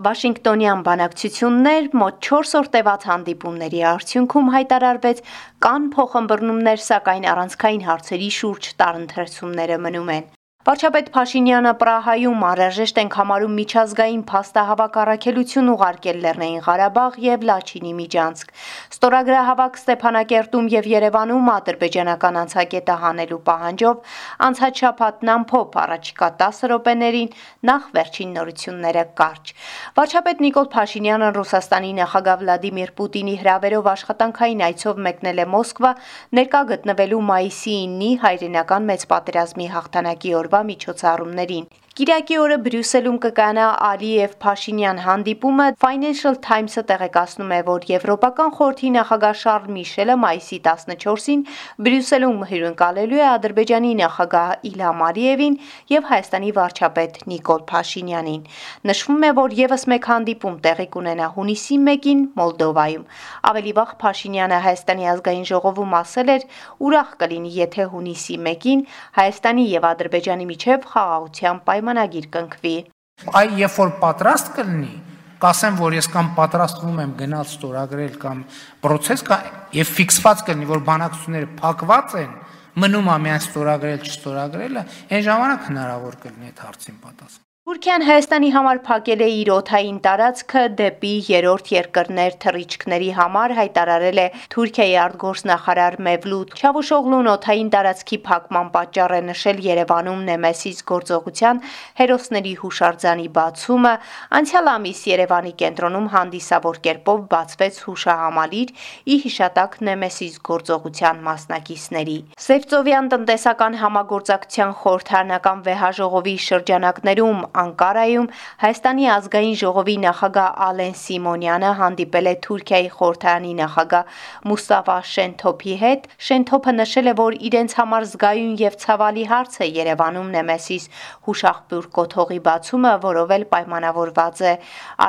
Վաշինգտոնյան բանակցություններ մոտ 4 օր տևած հանդիպումների արդյունքում հայտարարվեց կան փոխհմբռնումներ, սակայն առանցքային հարցերի շուրջ տարընթերցումները մնում են։ Վարչապետ Փաշինյանը Պրահայում անհրաժեշտ ենք համարում միջազգային փաստահավաք առաքելություն ուղարկել Լեռնային Ղարաբաղ եւ Լաչինի միջանցք։ Ստորագրահավաք Ստեփանակերտում եւ Երևանում ադրբեջանական անցակետը հանելու պահանջով անցած շաբաթն ամփոփ առաջիկա 10 րոպեներին նախ վերջին նորությունները կարճ։ Վարչապետ Նիկոլ Փաշինյանը Ռուսաստանի նախագահ Վլադիմիր Պուտինի հրավերով աշխատանքային այցով մեկնել է Մոսկվա ներկա գտնվելու մայիսի 9-ի հայրենական մեծ պատերազմի հաղթանակի օրվա միջոցառումներին։ Կիրակի օրը Բրյուսելում կկանա Ալիև Փաշինյան հանդիպումը Financial Times-ը տեղեկացնում է, որ Եվրոպական խորհրդի նախագահ Շարլ Միշելը մայիսի 14-ին Բրյուսելում հյուրընկալելու է Ադրբեջանի նախագահ Իլհամ Ալիևին եւ Հայաստանի վարչապետ Նիկոլ Փաշինյանին։ Նշվում է, որ եւս մեկ հանդիպում տեղի կունենա հունիսի 1-ին Մոլդովայում։ Ավելի վաղ Փաշինյանը Հայաստանի ազգային ժողովում ասել էր, ուրախ կլինի, եթե հունիսի 1-ին Հայաստանի եւ Ադրբեջանի միջև խաղաղության պայմանագիր կնքվի։ Այ երբ որ պատրաստ կլինի, կասեմ, որ ես կամ պատրաստվում եմ գնալ ստորագրել կամ process կա եւ ֆիքսված կլինի, որ բանակցությունները փակված են, մնում է միայն ստորագրել, չստորագրելը, այն ժամանակ հնարավոր կլինի այդ հարցին պատասխան։ Թուրքիան Հայաստանի համար փակել է իր օթային տարածքը դեպի երրորդ երկրներ թռիչքների համար հայտարարել է Թուրքիայի արտգործնախարար Մևլութ Չավուշօղլուն օթային տարածքի փակման պատճառ է նշել Երևանում Նեմեսիս գործողության հերոսների հուշարձանի բացումը անցյալ ամիս Երևանի կենտրոնում հանդիսավոր կերպով բացվեց հուշահամալիր ի հիշատակ Նեմեսիս գործողության մասնակիցների Սևծովյան տնտեսական համագործակցության խորհրդարանական վեհաժողովի շրջանակներում Անկարայում Հայաստանի ազգային ժողովի նախագահ Ալեն Սիմոնյանը հանդիպել է Թուրքիայի խորհրդարանի նախագահ Մուստաֆա Շենթոփի հետ։ Շենթոփը նշել է, որ իրենց համար զգայուն եւ ցավալի հարց է Երևանում Նեմեսիս հուշախբյուր կոթողի բացումը, որով էլ պայմանավորված է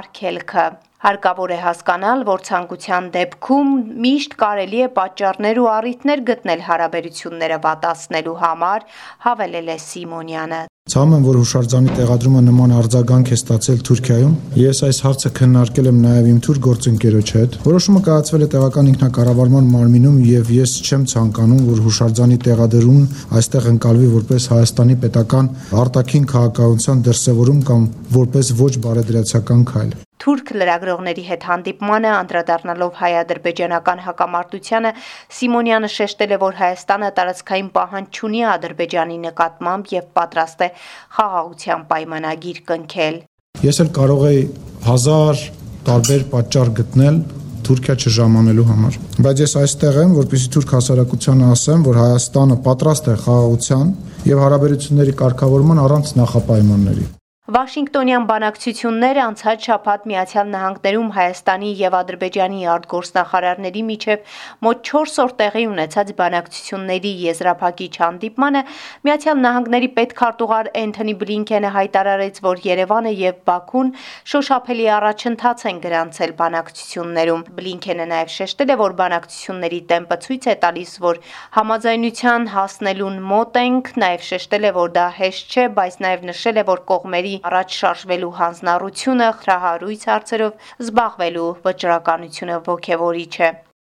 արգելքը։ Հարկավոր է հասկանալ, որ ցանկության դեպքում միշտ կարելի է պատճառներ ու առիթներ գտնել հարաբերությունները վատացնելու համար, հավելել է Սիմոնյանը։ Ցավում եմ, որ հուշարձանի տեղադրումը նման արձագանք է ստացել Թուրքիայում։ Ես այս հարցը քննարկել եմ նաև իմ թուրք գործընկերոջ հետ։ Որոշումը կայացվել է տեղական ինքնակառավարման մարմինում եւ ես չեմ ցանկանում, որ հուշարձանի տեղադրումն այստեղ ընկալվի որպես Հայաստանի պետական արտաքին քաղաքականության դրսևորում կամ որպես ոչ բարեդրացական քայլ։ Թուրք լրագրողների հետ հանդիպմանը անդրադառնալով հայ-ադրբեջանական հակամարտությանը Սիմոնյանը շեշտել է, որ Հայաստանը տարածքային պահանջ չունի Ադրբեջանի նկատմամբ եւ պատրաստ է խաղաղության պայմանագիր կնքել։ Ես էլ կարող եի հազար տարբեր պատճառ գտնել Թուրքիա չժամանելու համար։ Բայց ես այստեղ եմ, որպեսզի թուրք հասարակությանը ասեմ, որ Հայաստանը պատրաստ է խաղաղության եւ հարաբերությունների կարգավորման առանց նախապայմանների։ Վաշինգտոնյան բանակցությունները անցած շաբաթ Միացյալ Նահանգներում Հայաստանի եւ Ադրբեջանի արտգործնախարարների միջև մոտ 4 օր տեղի ունեցած բանակցությունների եզրափակիչ հանդիպմանը Միացյալ Նահանգների պետքարտուղար Էնթոնի Բլինքենը հայտարարեց, որ Երևանը եւ Բաքուն շոշափելի առաջընթաց են գրանցել բանակցություններում։ Բլինքենը նաեւ շեշտել է, որ բանակցությունների տեմպը ցույց է տալիս, որ համաձայնության հասնելուն մոտ ենք, նաեւ շեշտել է, որ դա հեշտ չէ, բայց նաեւ նշել է, որ կողմերի առաջ շարժվելու հանձնառությունը խրահարույց հարցերով զբաղվելու վճռականությունը ողջևորիչ է։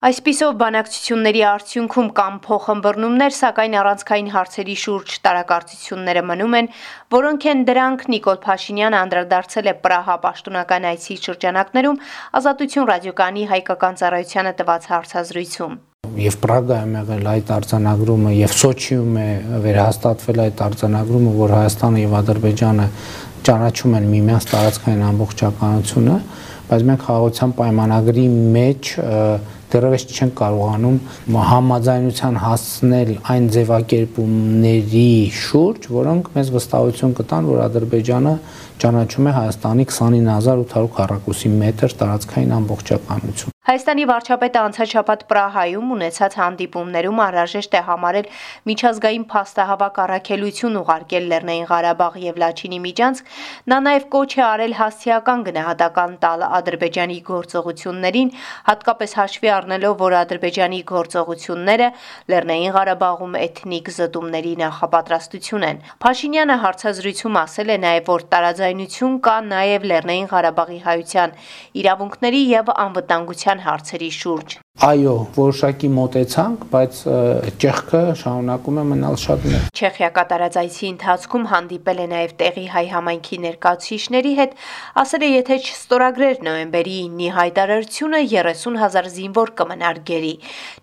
Այսպիսով բանակցությունների արդյունքում կամ փոխհմբռնումներ, սակայն առանցքային հարցերի շուրջ տարակարծությունները մնում են, որոնք են դրանք Նիկոլ Փաշինյանը անդրադարձել է Պրահա պաշտոնական այցի շրջանակներում Ազատություն ռադիոկանի հայկական ծառայությանը տված հարցազրույցում եւ Պրագայում եղել այդ արձանագրումը եւ Սոչիում է վերահաստատվել այդ արձանագրումը, որ Հայաստանը եւ Ադրբեջանը ճանաչում են միմյանց տարածքային ամբողջականությունը, բայց մենք խաղաղության պայմանագրի մեջ դեռևս չեն կարողանում համաձայնության հասնել այն ձևակերպումների շուրջ, որոնք մեզ վստահություն կտան, որ Ադրբեջանը ճանաչում է Հայաստանի 29800 քառակուսի մետր տարածքային ամբողջականություն։ Հայաստանի վարչապետը անցած շաբաթ Պրահայում ունեցած հանդիպումներում անհրաժեշտ է համարել միջազգային փաստահավաք առաքելություն ուղարկել Լեռնային Ղարաբաղ եւ Լաչինի միջանցք, նա նաեւ կոչ է արել հասցեական գնահատական տալ Ադրբեջանի գործողություններին, հատկապես հաշվի առնելով, որ Ադրբեջանի գործողությունները Լեռնային Ղարաբաղում էթնիկ զտումների նախապատրաստություն են։ Փաշինյանը հարցազրույցում ասել է նաև, որ տարաձայնություն կա նաև Լեռնային Ղարաբաղի հայության իրավունքների եւ անվտանգության հարցերի շուրջ։ Այո, որոշակի մոտեցանք, բայց ճեղքը շարունակում է մնալ շատ մեծ։ Չեխիա կատարած այցի ընթացքում հանդիպել է նաև տեղի հայ համայնքի ներկայացուցիչների հետ, ասել է, եթե չստորագրեր նոյեմբերի 9-ի հայտարարությունը 30000 զինվոր կմնար գերի։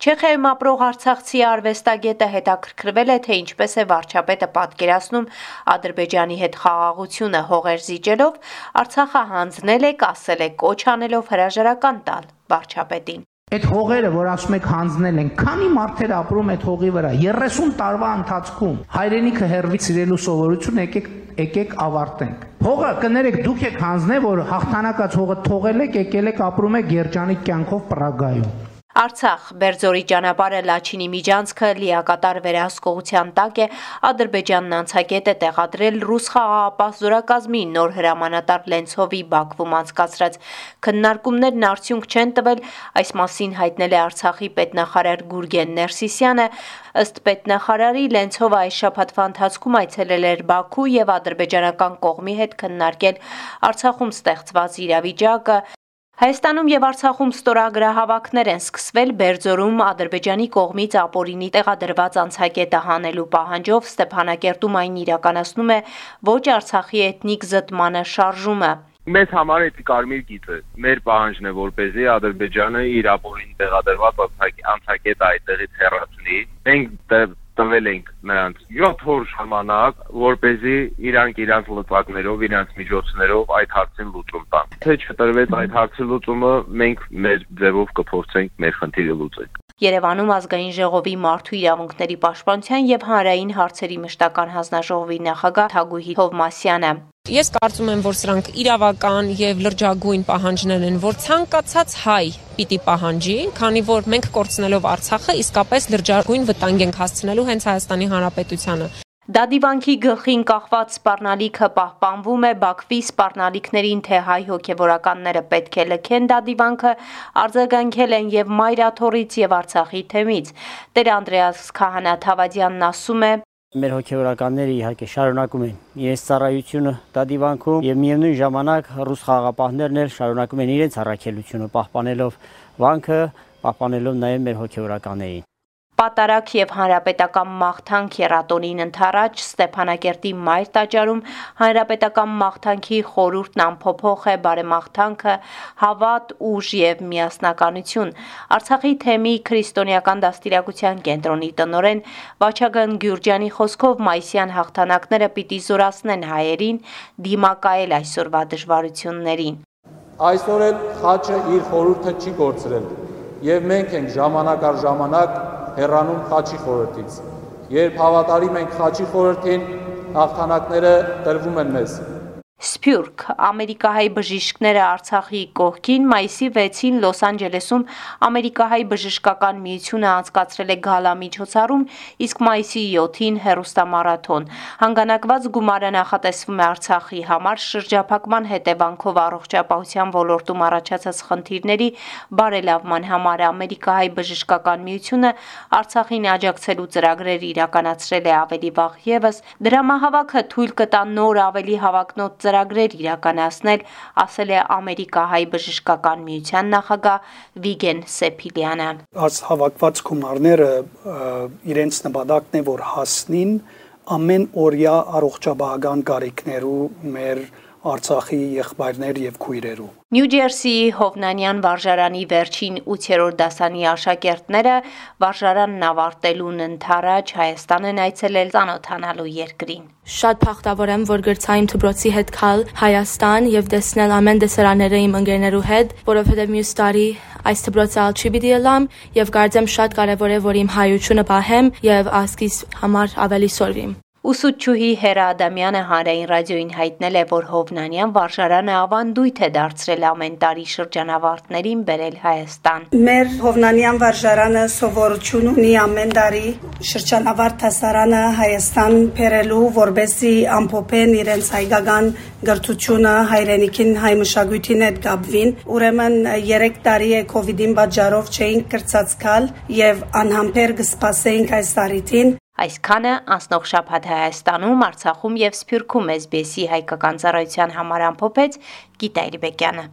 Չեխիայում ապրող Արցախցի արվեստագետը հետաքրքրվել է, թե ինչպես է վարչապետը պատկերացնում Ադրբեջանի հետ խաղաղությունը հողեր զիջելով, Արցախը հանձնել է, ասել է, կոչ անելով հրաժարական տալ վարչապետին։ Այդ հողերը, որ ասում եք հանձնել են, քանի մարդեր ապրում այդ հողի վրա 30 տարվա ընթացքում հայրենիքը հերվի սիրելու սովորություն եկեք եկեք ավարտենք։ Հողը կներեք դուք եք հանձնել, որ հաղթանակած հողը թողել եք, եկել եք ապրում եք երջանիկ կյանքով Պրագայում։ Արցախ Բերձորի ճանապարհը Լաչինի միջանցքը լիակատար վերահսկողության տակ է Ադրբեջանն անցակետ է տեղադրել ռուս խաղաղապահ զորակազմի նոր հրամանատար Լենցովի Բաքվում անցկացրած քննարկումներն արդյունք չեն տվել այս մասին հայտնել է Արցախի պետնախարար Գուրգեն Ներսիսյանը ըստ պետնախարարի Լենցովը այս շաբաթվա ընթացքում այցելել էր Բաքու եւ ադրբեջանական կողմի հետ քննարկել Արցախում ստեղծված իրավիճակը Հայաստանում եւ Արցախում ստորագրահավաքներ են սկսվել Բերձորում Ադրբեջանի կողմից ապօրինի տեղադրված անցակետը հանելու պահանջով Ստեփանակերտում այն իրականացնում է ոչ Արցախի էթնիկ զտմանը շարժումը։ Մեզ համար էդի կարմիր գիծը մեր պահանջն է որպեսզի Ադրբեջանը իր ապօրին տեղադրված անցակետը այդտեղից հեռացնի։ Մենք տվել ենք նրանց 7 օր ժամանակ, որ เป զի իրանք իրանք լծակներով, իրանք միջոցներով այդ հարցին լուծում տան։ Թե չտրվեց այդ հարցի լուծումը, մենք մեր ձևով կփորձենք մեր խնդիրը լուծել։ Երևանում ազգային ժողովի մարդու իրավունքների պաշտպանության եւ հանրային հարցերի մշտական հանձնաժողովի նախագահ Թագուհի Հովմասյանը Ես կարծում եմ, որ սրանք իրավական եւ լրջագույն պահանջներ են, որ ցանկացած հայ պիտի պահանջի, քանի որ մենք կորցնելով Արցախը իսկապես լրջագույն վտանգ ենք հասցնելու հենց Հայաստանի Հանրապետությանը։ Դադիվանքի գլխին կախված սպառնալիքը պահպանվում է Բաքվի սպառնալիքներին, թե հայ հոգևորականները պետք է լքեն Դադիվանքը, արձագանքել են եւ Մայրաթորից եւ Արցախի թեմից։ Տեր Անդրեաս Քահանա Թավադյանն ասում է. Մեր հոգեվորականները իհարկե շարունակում են իրենց ծառայությունը դադիվանքում եւ միևնույն ժամանակ ռուս խաղապահներն էլ շարունակում են իրենց առաքելությունը պահպանելով վանքը, պահպանելով նաեւ մեր հոգեվորականներին Պատարակ եւ հանրապետական մաղթանք երատոնին ընթരാճ Ստեփանակերտի մայր տաճարում հանրապետական մաղթանքի խորհուրդն ամփոփող է բարեմաղթանքը հավատ, ուժ եւ միասնականություն։ Արցախի թեմի քրիստոնեական դաստիարակության կենտրոնի տնորեն Վաչագան Գյուրջյանի խոսքով մայիսյան հաղթանակները պիտի զորացնեն հայերին դիմակայել այսօրվա դժվարություններին։ Այսօր էլ խաչը իր խորհուրդը չի կորցրել եւ մենք ենք ժամանակ առ ժամանակ հեռանում խաչի խորհրդից։ Երբ հավատարիմ ենք խաչի խորհրդին, հաղթանակները տրվում են մեզ։ Սփյուռք. Ամերիկահայ բժիշկները Արցախի կողքին մայիսի 6-ին Լոս Անջելեսում ամերիկահայ բժշկական միությունը անցկացրել է գալա միջոցառում, իսկ մայիսի 7-ին հերոստամարաթոն։ Հանգանակված գումարը նախատեսվում է Արցախի համար շրջափակման հետևանքով առողջապահության ոլորտում առաջացած խնդիրների բարելավման համար ամերիկահայ բժշկական միությունը Արցախին աջակցելու ծրագրեր իրականացրել է ավելի վաղ եւս։ Դրամահավաքը թույլ կտա նոր ավելի հավակնոտ ծրագրեր իրականացնել, ասել է Ամերիկահայ բժշկական միության նախագահ Վիգեն Սեփիլյանը։ Այս հավաքված գումարները իրենց նպատակն է որ հասնին ամեն օրյա առողջապահական կարիքներու մեր Արցախի եղբայրներ եւ քույրերու։ Նյու Ջերսիի Հովնանյան վարժարանի վերջին 8-րդ դասանի աշակերտները վարժարանն ավարտելուն ընթരാճ Հայաստան են այցելել ծանոթանալու երկրին։ Շատ փախտավոր եմ, որ գրծային դպրոցի հետ քալ Հայաստան եւ տեսնել ամեն դեսարանները իմ ընկերներու հետ, որովհետեւ մյուս տարի այս դպրոցը ալ չի պիտի լամ եւ կարծեմ շատ կարեւոր է որ իմ հայությունը պահեմ եւ ասկիս համար ավելի սորվիմ։ Ուսուցչուհի Հերա Ադամյանը հանրային ռադիոին հայտնել է, որ Հովնանյան վարժարանը ավանդույթ է դարձրել ամեն տարի շրջանավարտներին բերել Հայաստան։ Մեր Հովնանյան վարժարանը սովորություն ունի ամեն տարի շրջանավարտ հասարանը Հայաստան բերելու, որբեսի ամփոփեն իրենց հայկական գրթությունը հայրենիքին հայ մշակույթին հետ գաբվին։ Ուրեմն 3 տարի է կ ូវ իդին պատճառով չէինք կրծածկալ եւ անհամբեր կսպասեինք այս տարիթին Այսքանը անցնող շաբաթ Հայաստանում, Արցախում եւ Սփյուռքում SBS-ի հայկական ծառայության համար ամփոփեց Գիտա Իրբեկյանը։